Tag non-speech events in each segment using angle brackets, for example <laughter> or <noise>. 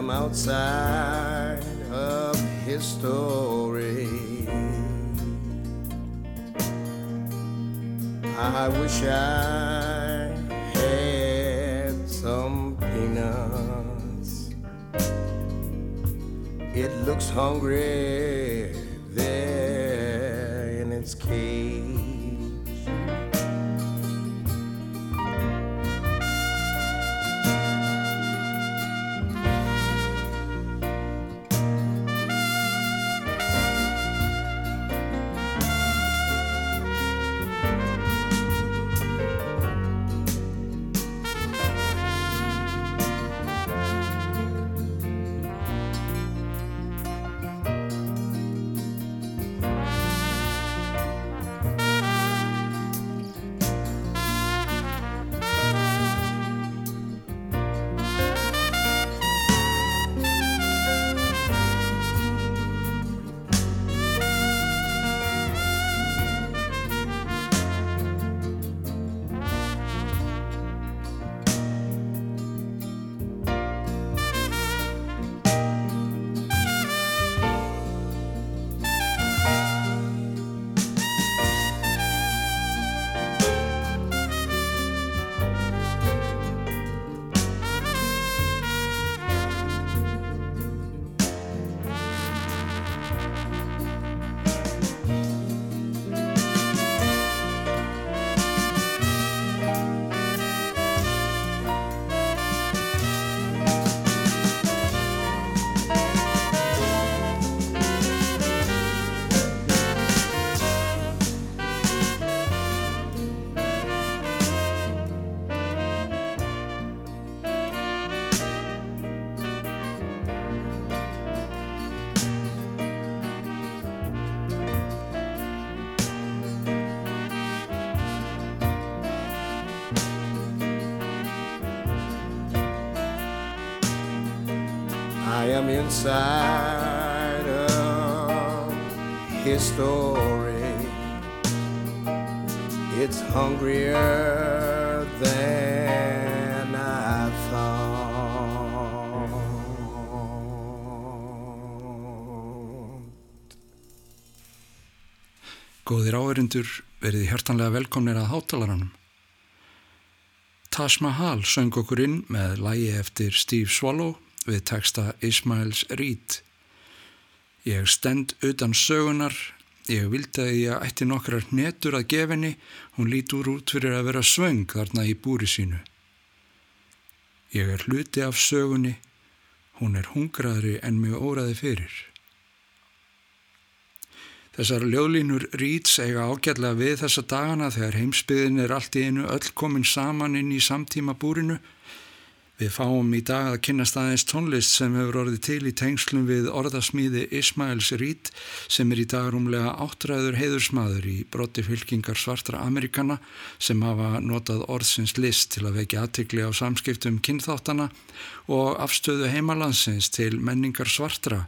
am outside of his story. I wish I had some peanuts. It looks hungry there in its cage. Inside of his story. It's hungrier than I thought. Góðir áherindur verið hjartanlega velkomnir að hátalaranum. Taj Mahal söng okkur inn með lægi eftir Steve Swallow við texta Ismails Reed. Ég stend utan sögunar, ég vildi að ég ætti nokkrar netur að gefinni, hún lítur út fyrir að vera svöng þarna í búri sínu. Ég er hluti af sögunni, hún er hungraðri en mjög óraði fyrir. Þessar ljóðlínur Ríts eiga ágætlega við þessa dagana þegar heimsbyðin er allt í einu öll komin saman inn í samtíma búrinu. Við fáum í dag að kynna staðins tónlist sem hefur orðið til í tengslum við orðasmíði Ismails Rít sem er í dag rúmlega áttræður heiðursmaður í brotti fylkingar svartra Amerikana sem hafa notað orðsins list til að vekja aðtikli á samskiptum kynþáttana og afstöðu heimalandsins til menningar svartra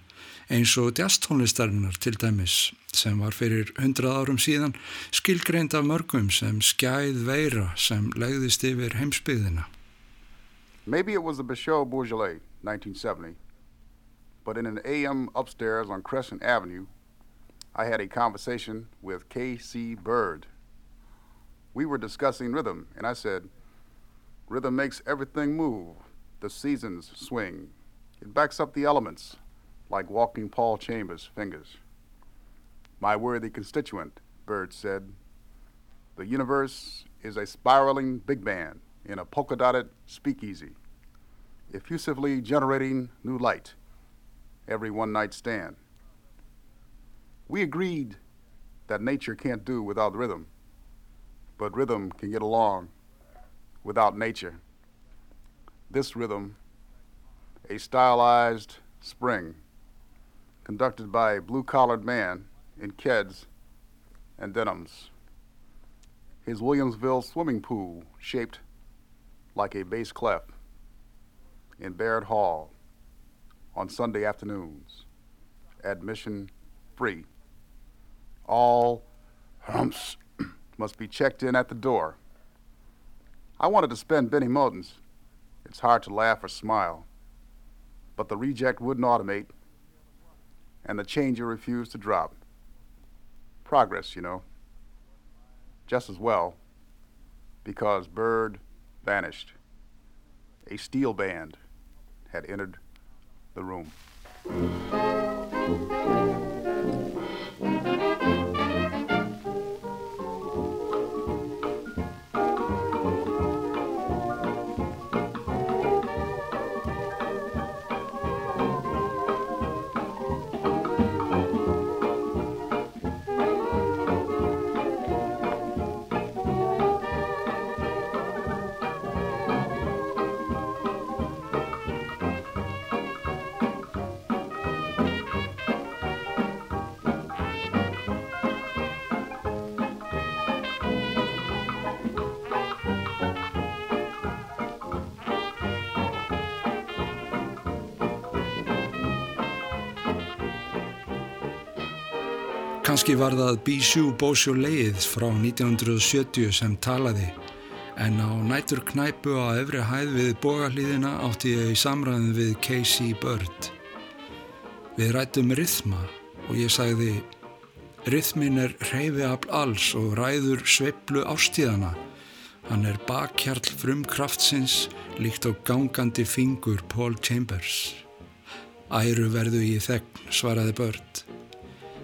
eins og jazztónlistarinnar til dæmis sem var fyrir hundrað árum síðan skilgreind af mörgum sem skæð veira sem legðist yfir heimsbyðina. Maybe it was the Bichot Bourgeois, 1970, but in an AM upstairs on Crescent Avenue, I had a conversation with K.C. Bird. We were discussing rhythm, and I said, Rhythm makes everything move, the seasons swing, it backs up the elements like walking Paul Chambers' fingers. My worthy constituent, Bird said, the universe is a spiraling big band in a polka dotted speakeasy, effusively generating new light every one night stand. We agreed that nature can't do without rhythm, but rhythm can get along without nature. This rhythm, a stylized spring, conducted by a blue collared man in Keds and denims. His Williamsville swimming pool shaped like a bass clef in Baird Hall on Sunday afternoons. Admission free. All humps <clears throat> must be checked in at the door. I wanted to spend Benny Moten's. It's hard to laugh or smile. but the reject wouldn't automate, and the changer refused to drop. Progress, you know. Just as well, because Bird vanished. A steel band had entered the room. Var það Bijou Beaujolais frá 1970 sem talaði en á nætur knæpu á efri hæð við bogalíðina átti ég í samræðin við Casey Bird. Við rættum rithma og ég sagði Rithmin er reyfi afl alls og ræður sveiblu ástíðana. Hann er bakkjarl frum kraftsins líkt á gangandi fingur Paul Chambers. Æru verðu í þegn, svaraði Bird.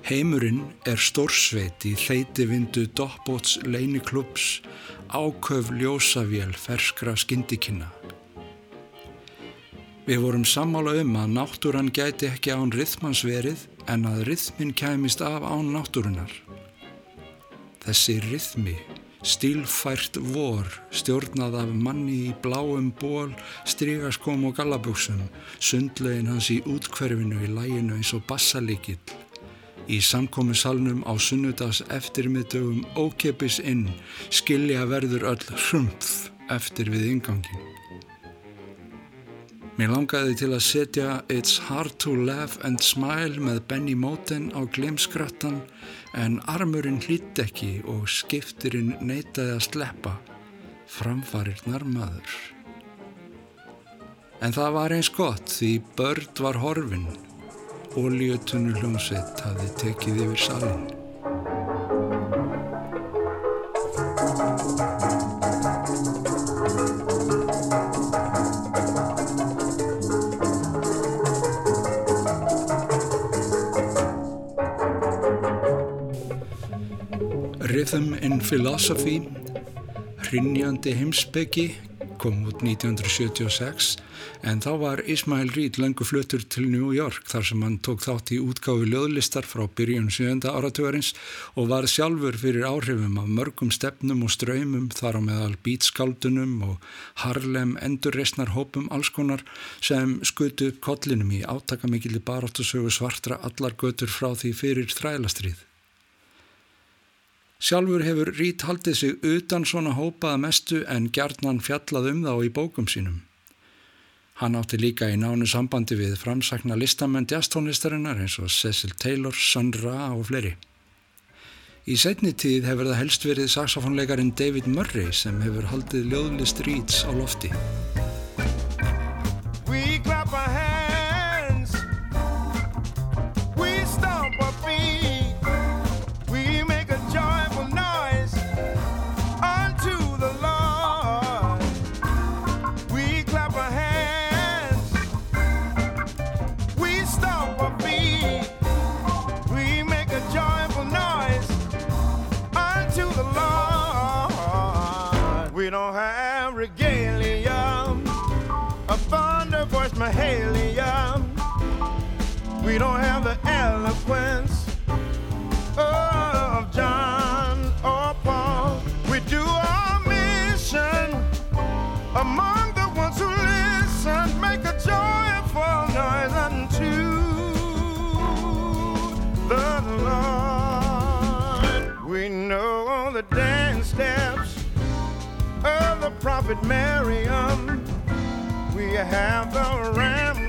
Heimurinn er stórsveit í þeiti vindu Doppóts leiniklubs, áköf ljósavél ferskra skyndikynna. Við vorum sammála um að náttúran gæti ekki án rithmans verið en að rithmin kæmist af án náttúrunar. Þessi rithmi, stílfært vor, stjórnað af manni í bláum ból, strygaskom og gallaböksum, sundlegin hans í útkverfinu í læginu eins og bassalíkill, Í samkominsalnum á sunnudags eftirmiðdögum ókepis inn skilja verður öll hrumpf eftir við ingangin. Mér langaði til að setja It's Hard to Laugh and Smile með Benny Moten á glemskrattan en armurinn hlýtt ekki og skiptirinn neytaði að sleppa framfarirnar maður. En það var eins gott því börn var horfinn Ólíutunur hljómsveit hafði tekið yfir salin. Rhythm in Philosophy, hrinnjandi heimsbyggi, kom út 1976 en þá var Ismail Reed lengur fluttur til New York þar sem hann tók þátt í útgáfi löðlistar frá byrjun 7. áratugurins og var sjálfur fyrir áhrifum af mörgum stefnum og ströymum þar á meðal bítskaldunum og harlem endurreysnar hópum allskonar sem skutu upp kollinum í átakamikili baráttusögu svartra allar götur frá því fyrir þrælastrið. Sjálfur hefur Rít haldið sig utan svona hópaða mestu en gjarnan fjallað um þá í bókum sínum. Hann átti líka í nánu sambandi við framsakna listamenn jazztónlistarinnar eins og Cecil Taylor, Sun Ra og fleiri. Í setni tíð hefur það helst verið saxofónleikarin David Murray sem hefur haldið ljóðlist Ríts á lofti. Dance steps of the prophet Miriam. We have the ram's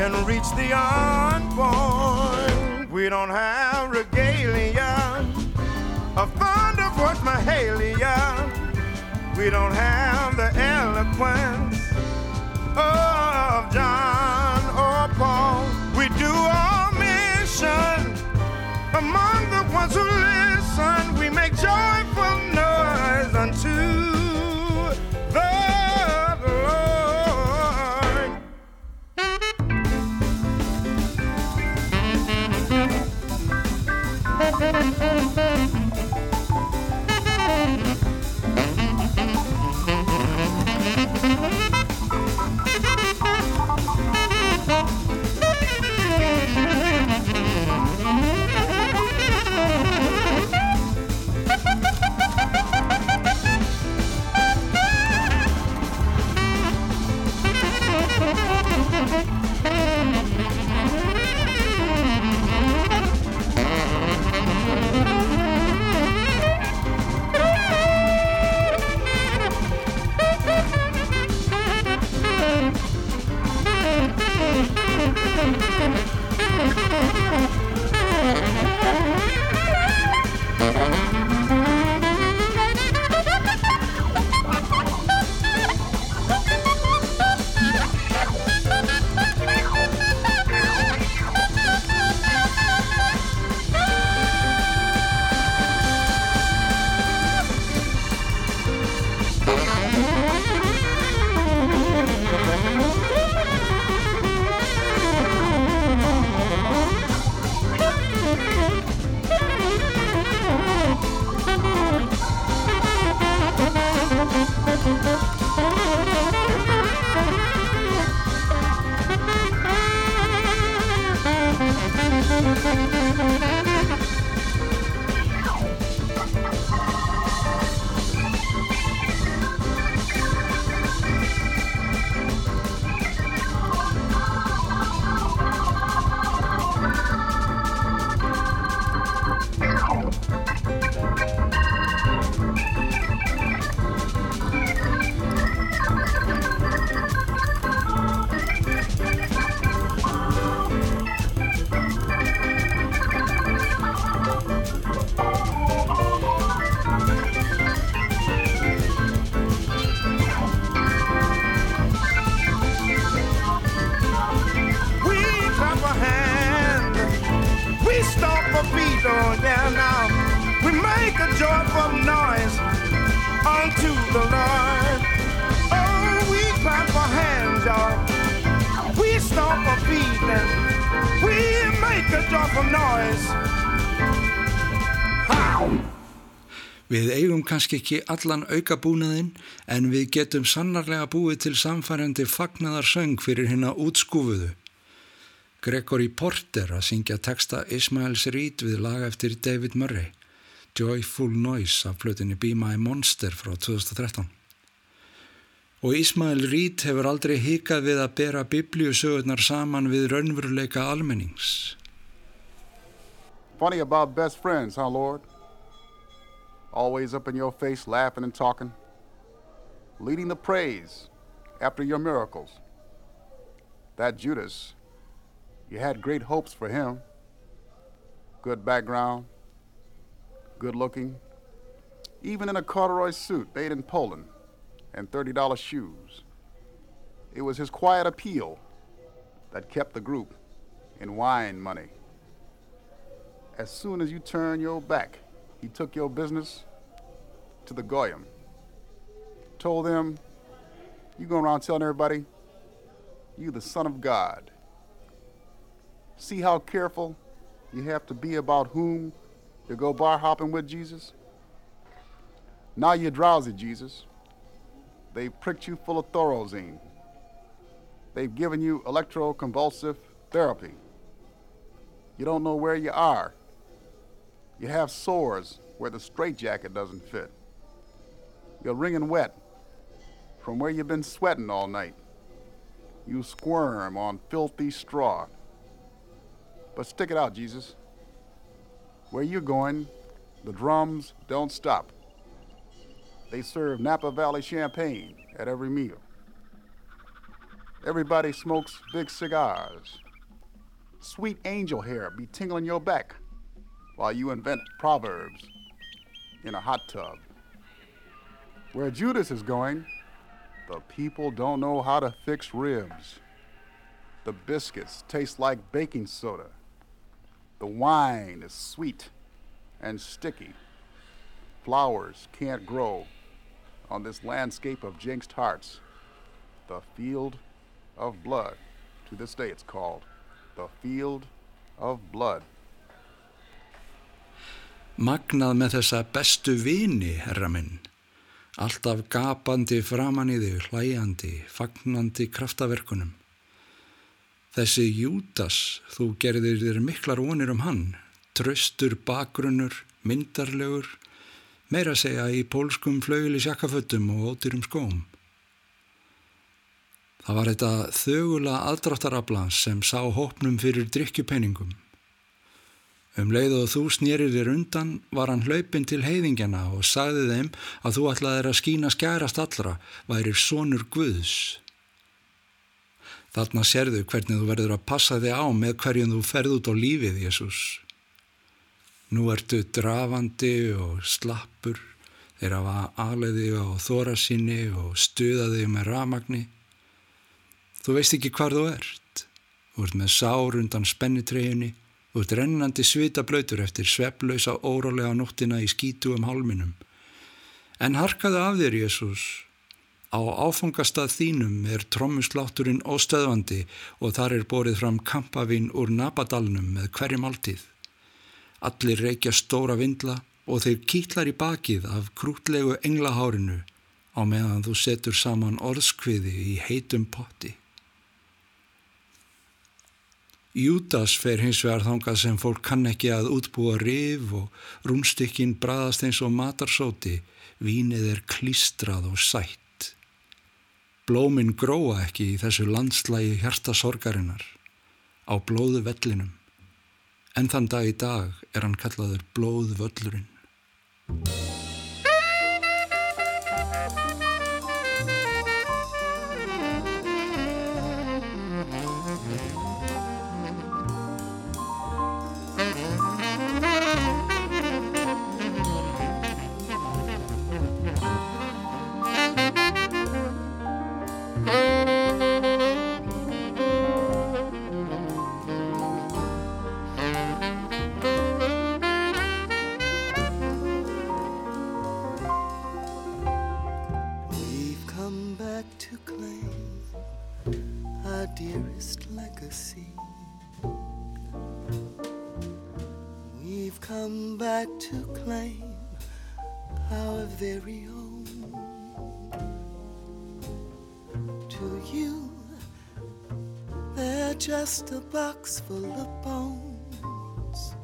can reach the unborn. We don't have regalia of thunder voice Mahalia. We don't have the eloquence of John or Paul. We do our mission among the ones who listen. We make joyful noise unto kannski ekki allan aukabúnaðinn en við getum sannarlega búið til samfærandi fagnaðarsöng fyrir hérna útskúfuðu. Gregory Porter að syngja texta Ismails Reed við lag eftir David Murray, Joyful Noise af flutinni Be My Monster frá 2013. Og Ismail Reed hefur aldrei hikað við að bera biblíusögurnar saman við raunveruleika almennings. Funny about best friends, huh, Lord? Always up in your face, laughing and talking, leading the praise after your miracles. That Judas, you had great hopes for him. Good background, good looking, even in a corduroy suit made in Poland and $30 shoes. It was his quiet appeal that kept the group in wine money. As soon as you turn your back, he took your business to the Goyim. Told them, you going around telling everybody, you the son of God. See how careful you have to be about whom you go bar hopping with Jesus? Now you're drowsy, Jesus. They've pricked you full of thorazine. They've given you electroconvulsive therapy. You don't know where you are. You have sores where the straitjacket doesn't fit. You're wringing wet from where you've been sweating all night. You squirm on filthy straw. But stick it out, Jesus. Where you're going, the drums don't stop. They serve Napa Valley champagne at every meal. Everybody smokes big cigars. Sweet angel hair be tingling your back while you invent proverbs in a hot tub. Where Judas is going, the people don't know how to fix ribs. The biscuits taste like baking soda. The wine is sweet and sticky. Flowers can't grow on this landscape of jinxed hearts. The field of blood. To this day it's called the field of blood. Magnað með þessa bestu vini, herra minn. Alltaf gapandi framann í þig, hlæjandi, fagnandi kraftaverkunum. Þessi Júdas, þú gerðir þér miklar vonir um hann, tröstur bakgrunnur, myndarlegur, meira segja í pólskum flauðilis jakkaföttum og ótyrum skóm. Það var þetta þögula aðdráttaraflans sem sá hópnum fyrir drikkjupenningum. Um leið og þú snýrir þér undan var hann hlaupin til heiðingjana og sagði þeim að þú ætlaðir að skína skærast allra, værir sonur Guðs. Þarna sérðu hvernig þú verður að passa þig á með hverjum þú ferð út á lífið, Jésús. Nú ertu drafandi og slappur, þeir hafa aðleiði á þóra síni og stuðaði með ramagni. Þú veist ekki hvar þú ert. Þú ert með sár undan spennitreyjunni Þú ert rennandi svita blöytur eftir svepplausa órálega nóttina í skítu um hálminum. En harkaðu af þér, Jésús. Á áfangastað þínum er trommuslátturinn óstöðvandi og þar er borið fram kampavinn úr napadalnum með hverjum alltíð. Allir reykja stóra vindla og þeir kýtlar í bakið af krútlegu englahárinu á meðan þú setur saman orðskviði í heitum potti. Júdas fer hins vegar þangað sem fólk kann ekki að útbúa rif og rúnstykkin braðast eins og matarsóti, vínið er klístrað og sætt. Blóminn gróa ekki í þessu landslægi hjartasorgarinnar, á blóðu vellinum, en þann dag í dag er hann kallaður blóðvöllurinn. Just a box full of bones.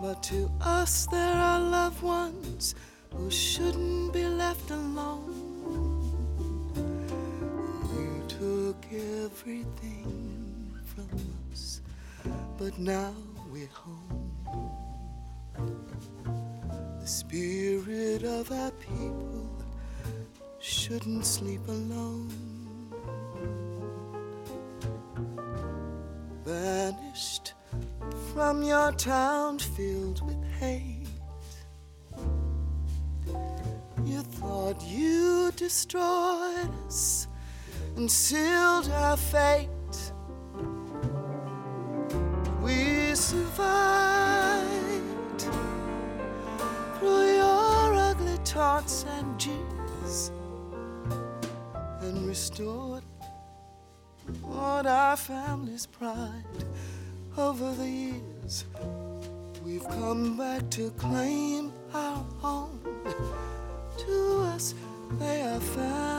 But to us, there are loved ones who shouldn't be left alone. You took everything from us, but now we're home. The spirit of our people shouldn't sleep alone. vanished from your town filled with hate. You thought you destroyed us and sealed our fate. What our family's pride over the years. We've come back to claim our own. To us, they are family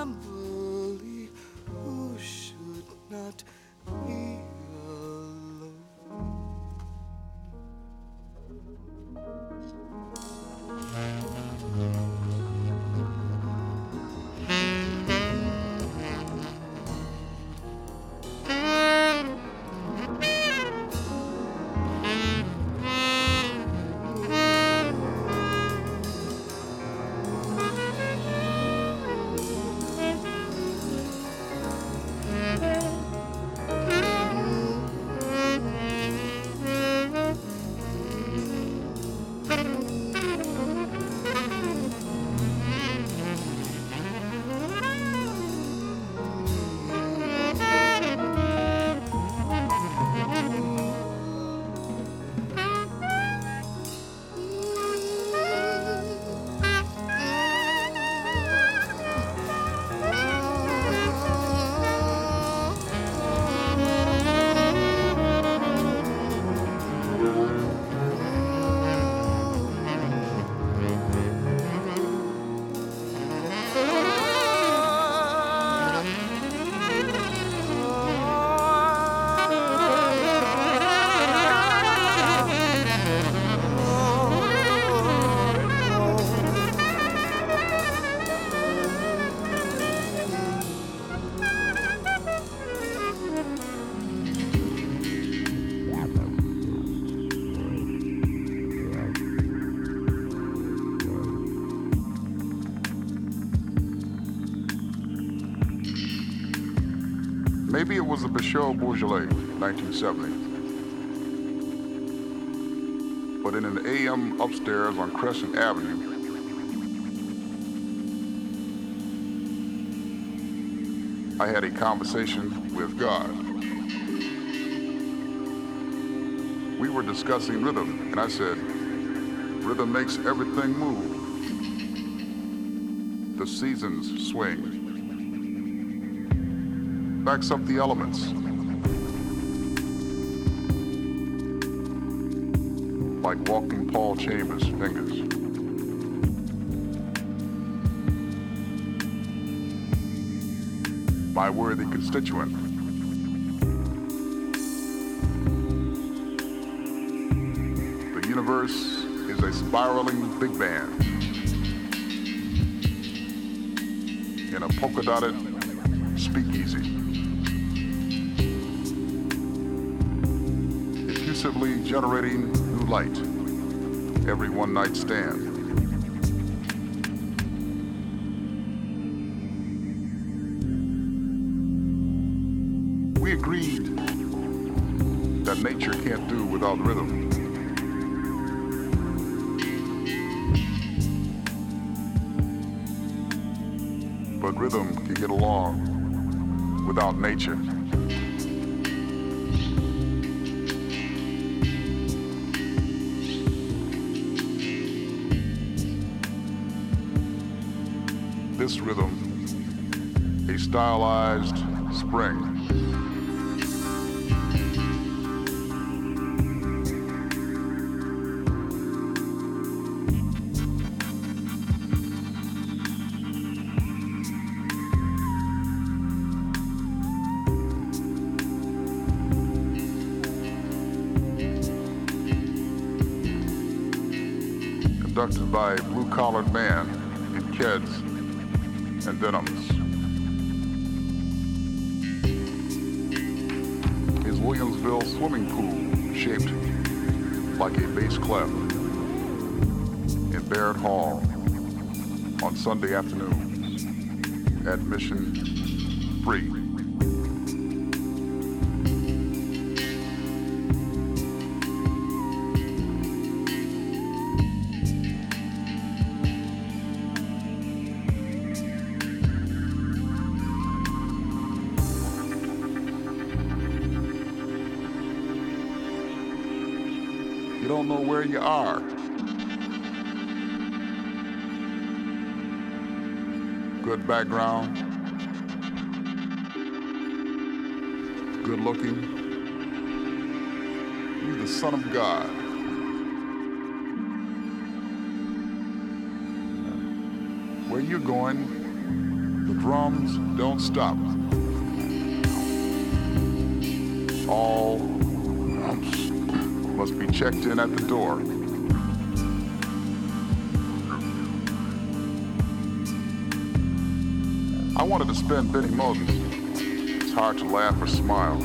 it was the Bashir Bourgeois, 1970. But in an AM upstairs on Crescent Avenue, I had a conversation with God. We were discussing rhythm, and I said, Rhythm makes everything move. The seasons swing backs up the elements. Like walking Paul Chambers' fingers. My worthy constituent. The universe is a spiraling big band in a polka dotted speakeasy. Effusively generating new light every one night stand. We agreed that nature can't do without rhythm. But rhythm can get along without nature. Rhythm a stylized spring. Conducted by a blue-collared man in Keds and denims. His Williamsville swimming pool shaped like a bass clef in Baird Hall on Sunday afternoons. Admission you are. Good background. Good looking. You're the son of God. Where you're going, the drums don't stop. Checked in at the door. I wanted to spend Benny Moten's. It's hard to laugh or smile.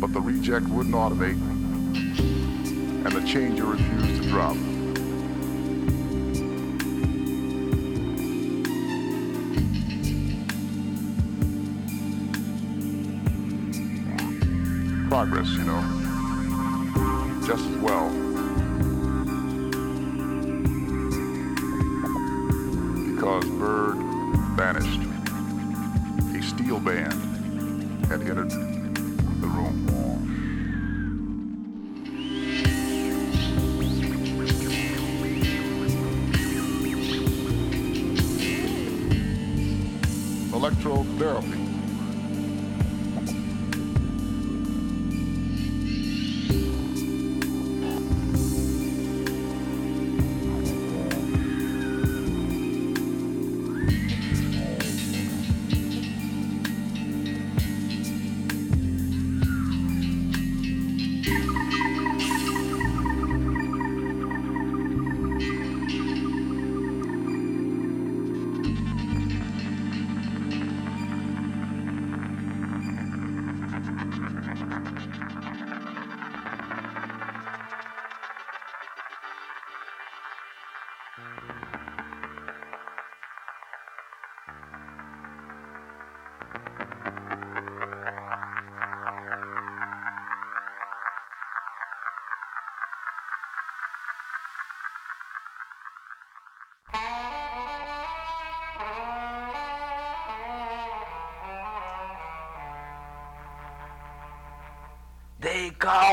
But the reject wouldn't automate, and the changer refused to drop. Progress, you know, just as well. Because Bird vanished, a steel band had entered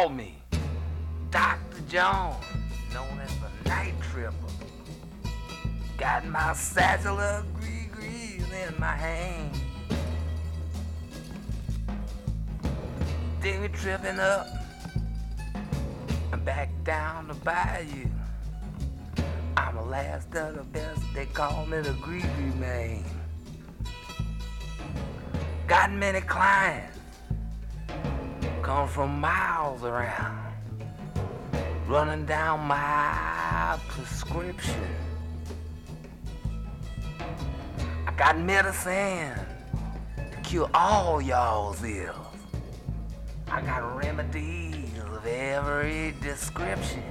call me Dr. John, known as the Night Tripper. Got my satchel of gree in my hand. They be tripping up and back down the bayou. I'm the last of the best, they call me the Gree Man. Got many clients come from miles around, running down my prescription. I got medicine to cure all y'all's ills. I got remedies of every description.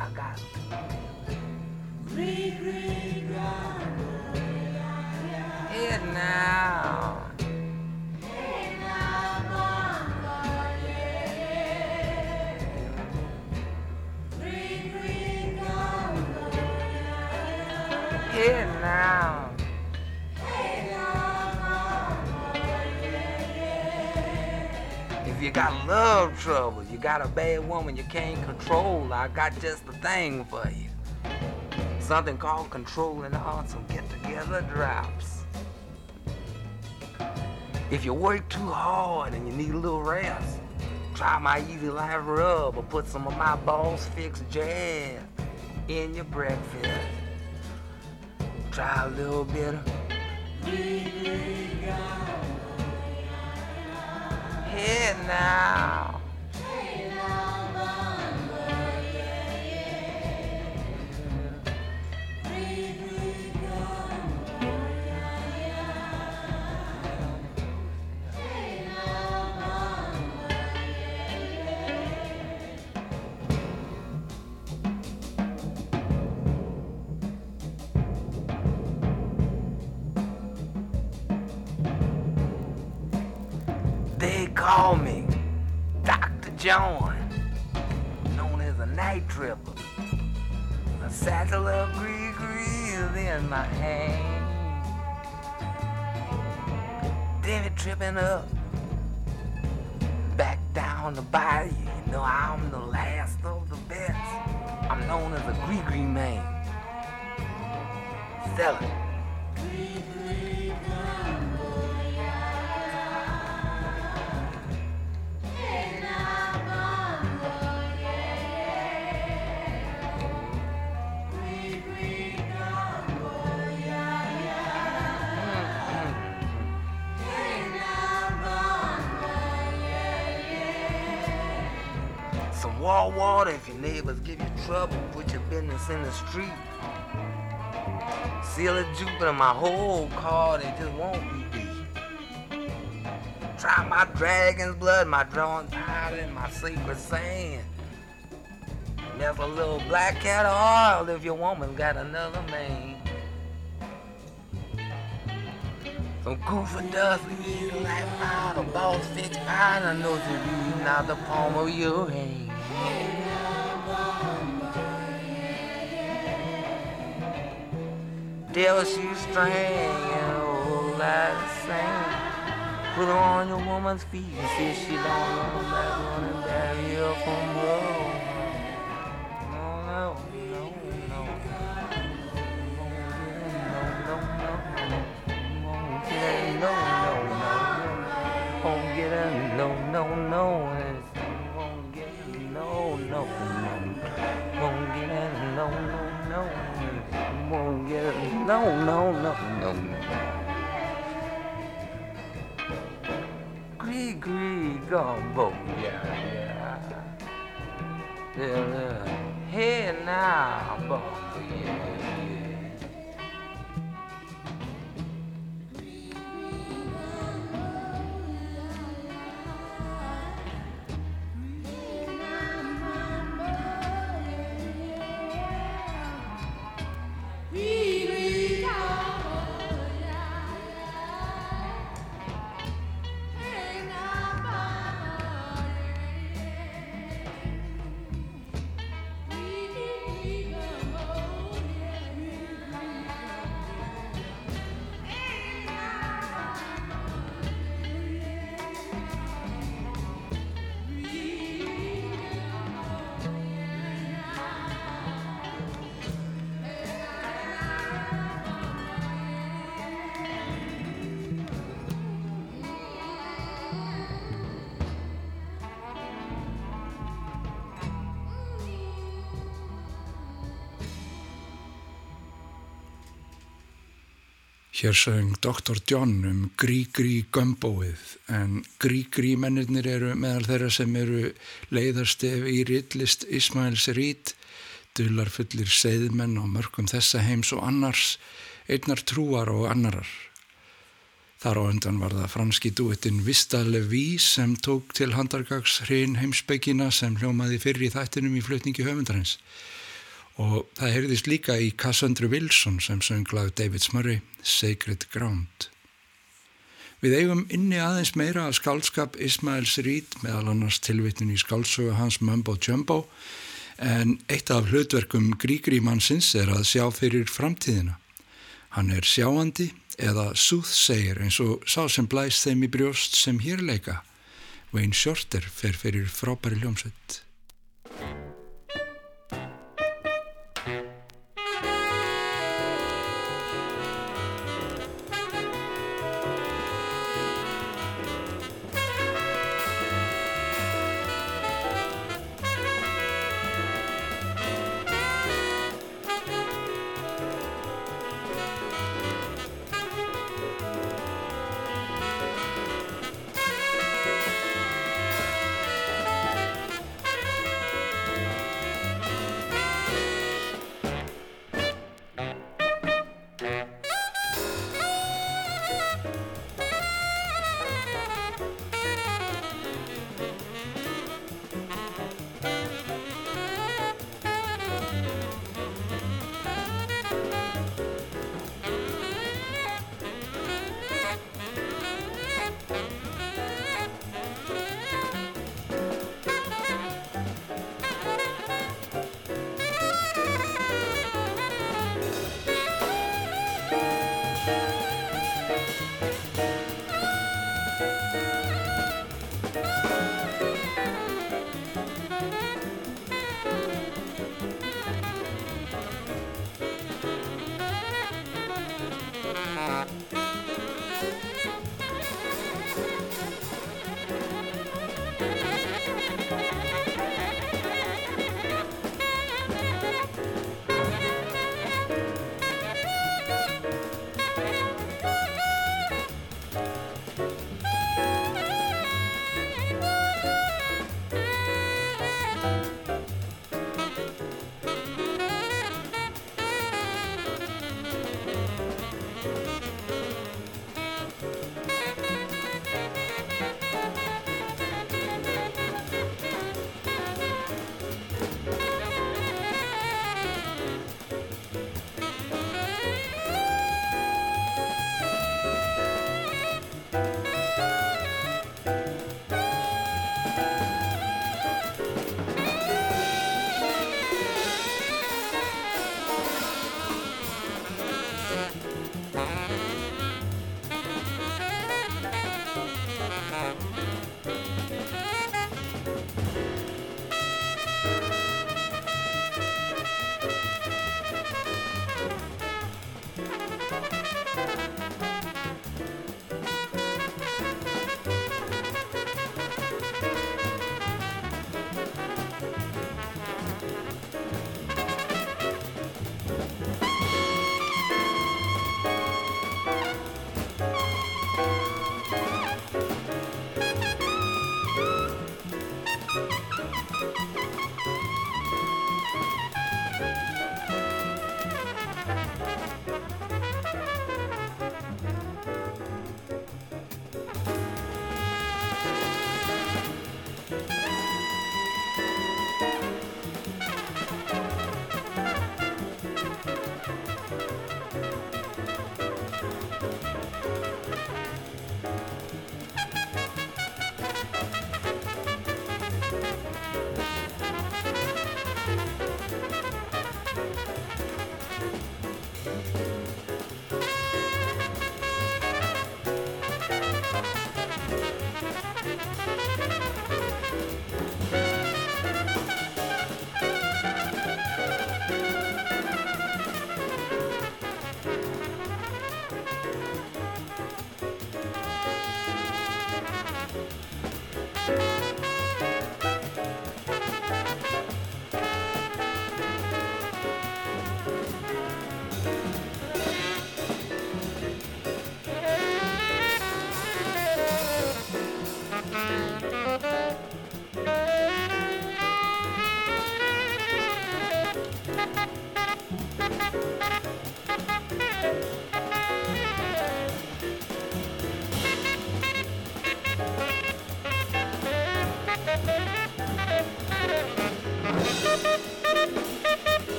I got it now. Got love trouble, you got a bad woman you can't control, I got just the thing for you. Something called controlling awesome get together drops. If you work too hard and you need a little rest, try my easy life rub or put some of my boss fix jazz in your breakfast. Try a little bit of Here now. John, known as a night tripper. A satchel of green grease in my hand. It tripping up back down the bayou. You know I'm the last of the best. I'm known as a gree gree man. Sell wall water if your neighbors give you trouble. Put your business in the street. Seal of Jupiter, my whole car, they just won't be beat. Try my dragon's blood, my drawn powder, and my sacred sand. And there's a little black cat oil if your woman got another man. Some goofy dust, like powder, balls fixed powder, knows you're reading out the palm of your hand. Devil shoestring and a whole lot of sand. Put her on your woman's feet and see if she don't run back running back here from road. No, no, no, no. Won't get a no, no, no. Won't no, no, no, no, no. Gree, gree, gumbo, yeah, yeah. Yeah, yeah. Hey now, bumbo, yeah, yeah. Hér sögum Dr. John um Grí-Grí Gumbóið en Grí-Grí mennirnir eru meðal þeirra sem eru leiðarstef í rillist Ismails Rít, dular fullir seiðmenn og mörgum þessa heims og annars, einnar trúar og annarar. Þar á undan var það franski duettinn Vista Leví sem tók til handargags hrein heimsbyggina sem hljómaði fyrir í þættinum í flutningi höfundarins. Og það heyrðist líka í Cassandra Wilson sem sönglaði David Smurray, Sacred Ground. Við eigum inni aðeins meira að skálskap Ismails Reed meðal annars tilvittin í skálsögu hans Mumbo Jumbo en eitt af hlutverkum Grígri mannsins er að sjá fyrir framtíðina. Hann er sjáandi eða súðsegir eins og sá sem blæst þeim í brjóst sem hér leika. Wayne Shorter fer fyrir frábæri hljómsveit.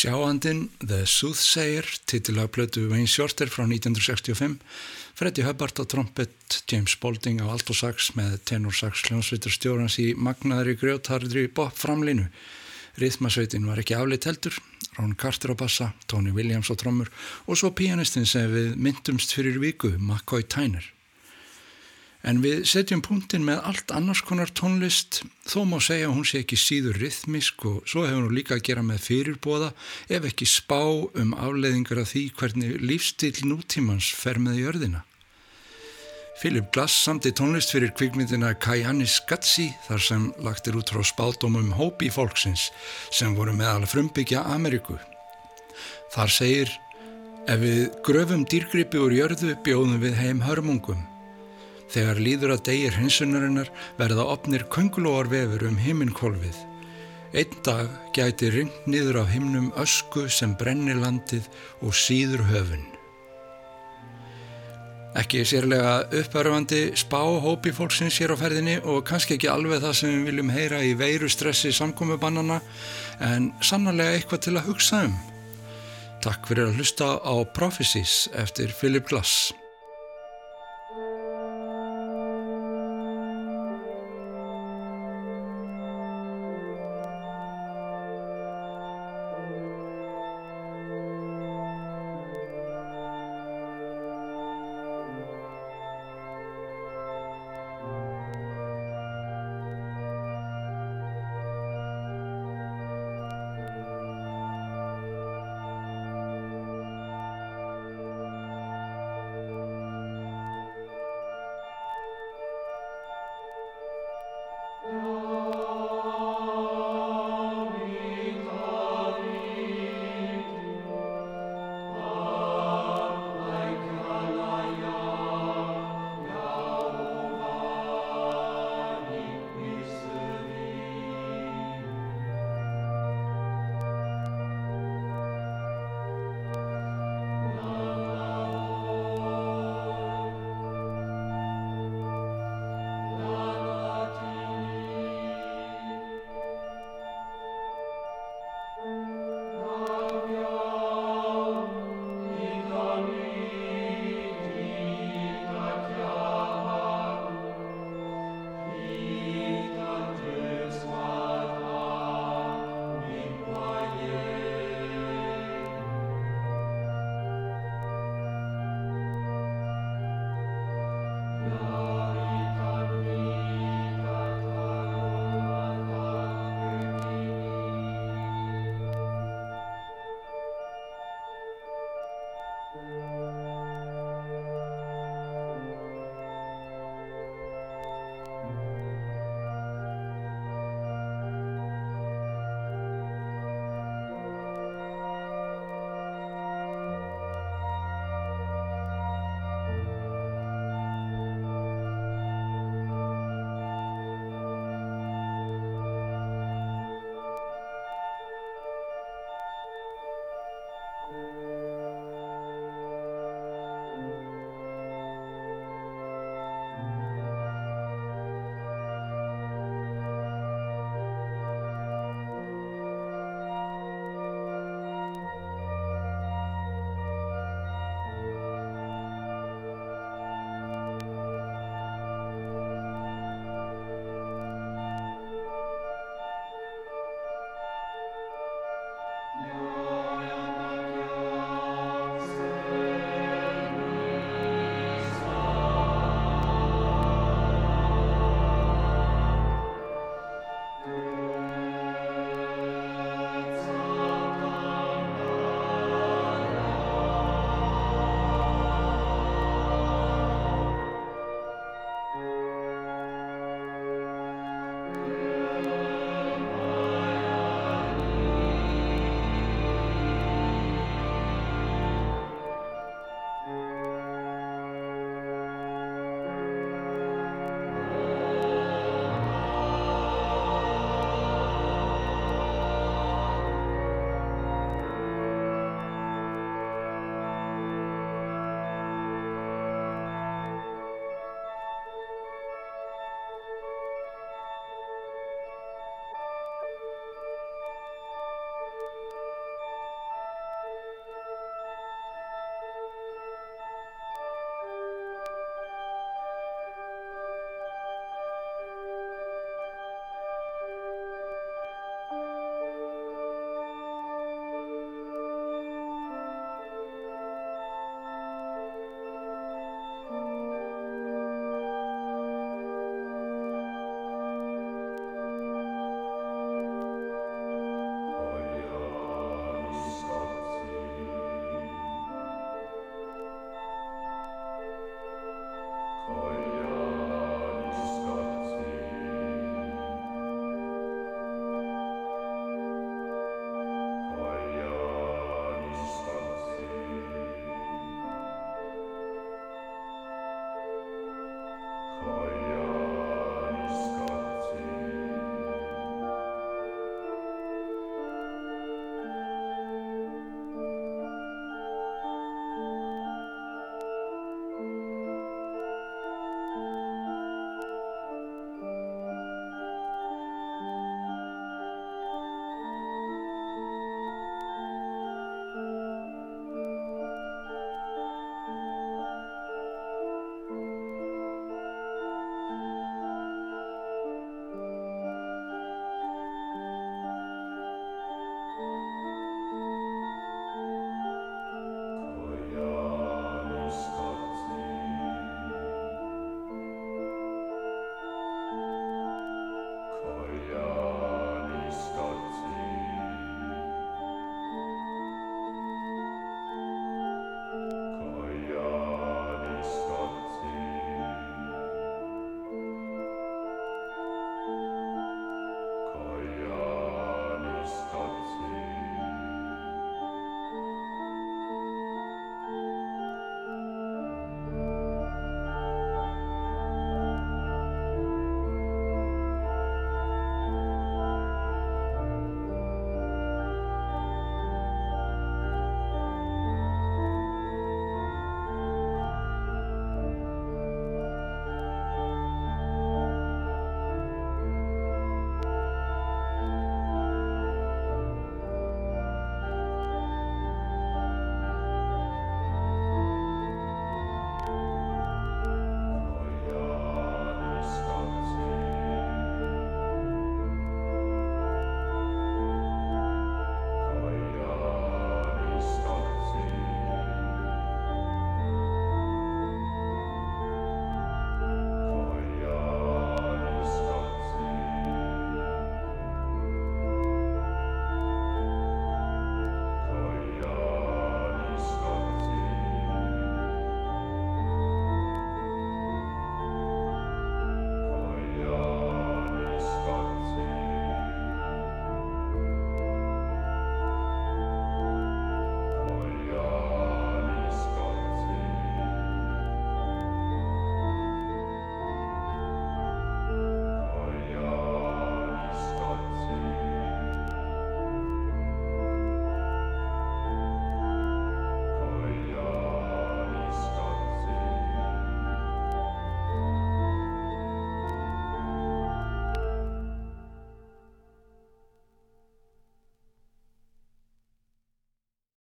Sjáandinn The Soothsayer, titilagblötu Wayne Shorter frá 1965, Freddie Hubbard á trompet, James Spaulding á altosax með tenorsax hljónsveitarstjórnans í magnaðri grjótharðri bop framlinu. Rithmasveitin var ekki afleitt heldur, Ron Carter á bassa, Tony Williams á trommur og svo pianistinn sem við myndumst fyrir viku, McCoy Tyner. En við setjum punktin með allt annars konar tónlist, þó má segja að hún sé ekki síður rithmisk og svo hefur hún líka að gera með fyrirbóða ef ekki spá um afleiðingar af því hvernig lífstil nútímans fer með jörðina. Philip Glass samti tónlist fyrir kvikmyndina Kajanis Gatsi þar sem lagt er út frá spáldómum hópi fólksins sem voru meðal frumbyggja Ameríku. Þar segir, ef við gröfum dýrgripi úr jörðu bjóðum við heim hörmungum. Þegar líður að degir hinsunarinnar verða opnir köngulóar vefur um himminkólfið. Einn dag gæti ringt niður á himnum ösku sem brennir landið og síður höfun. Ekki sérlega uppörfandi spá hópi fólksins hér á ferðinni og kannski ekki alveg það sem við viljum heyra í veiru stressi samkommubannana en sannarlega eitthvað til að hugsa um. Takk fyrir að hlusta á Prophecies eftir Philip Glass.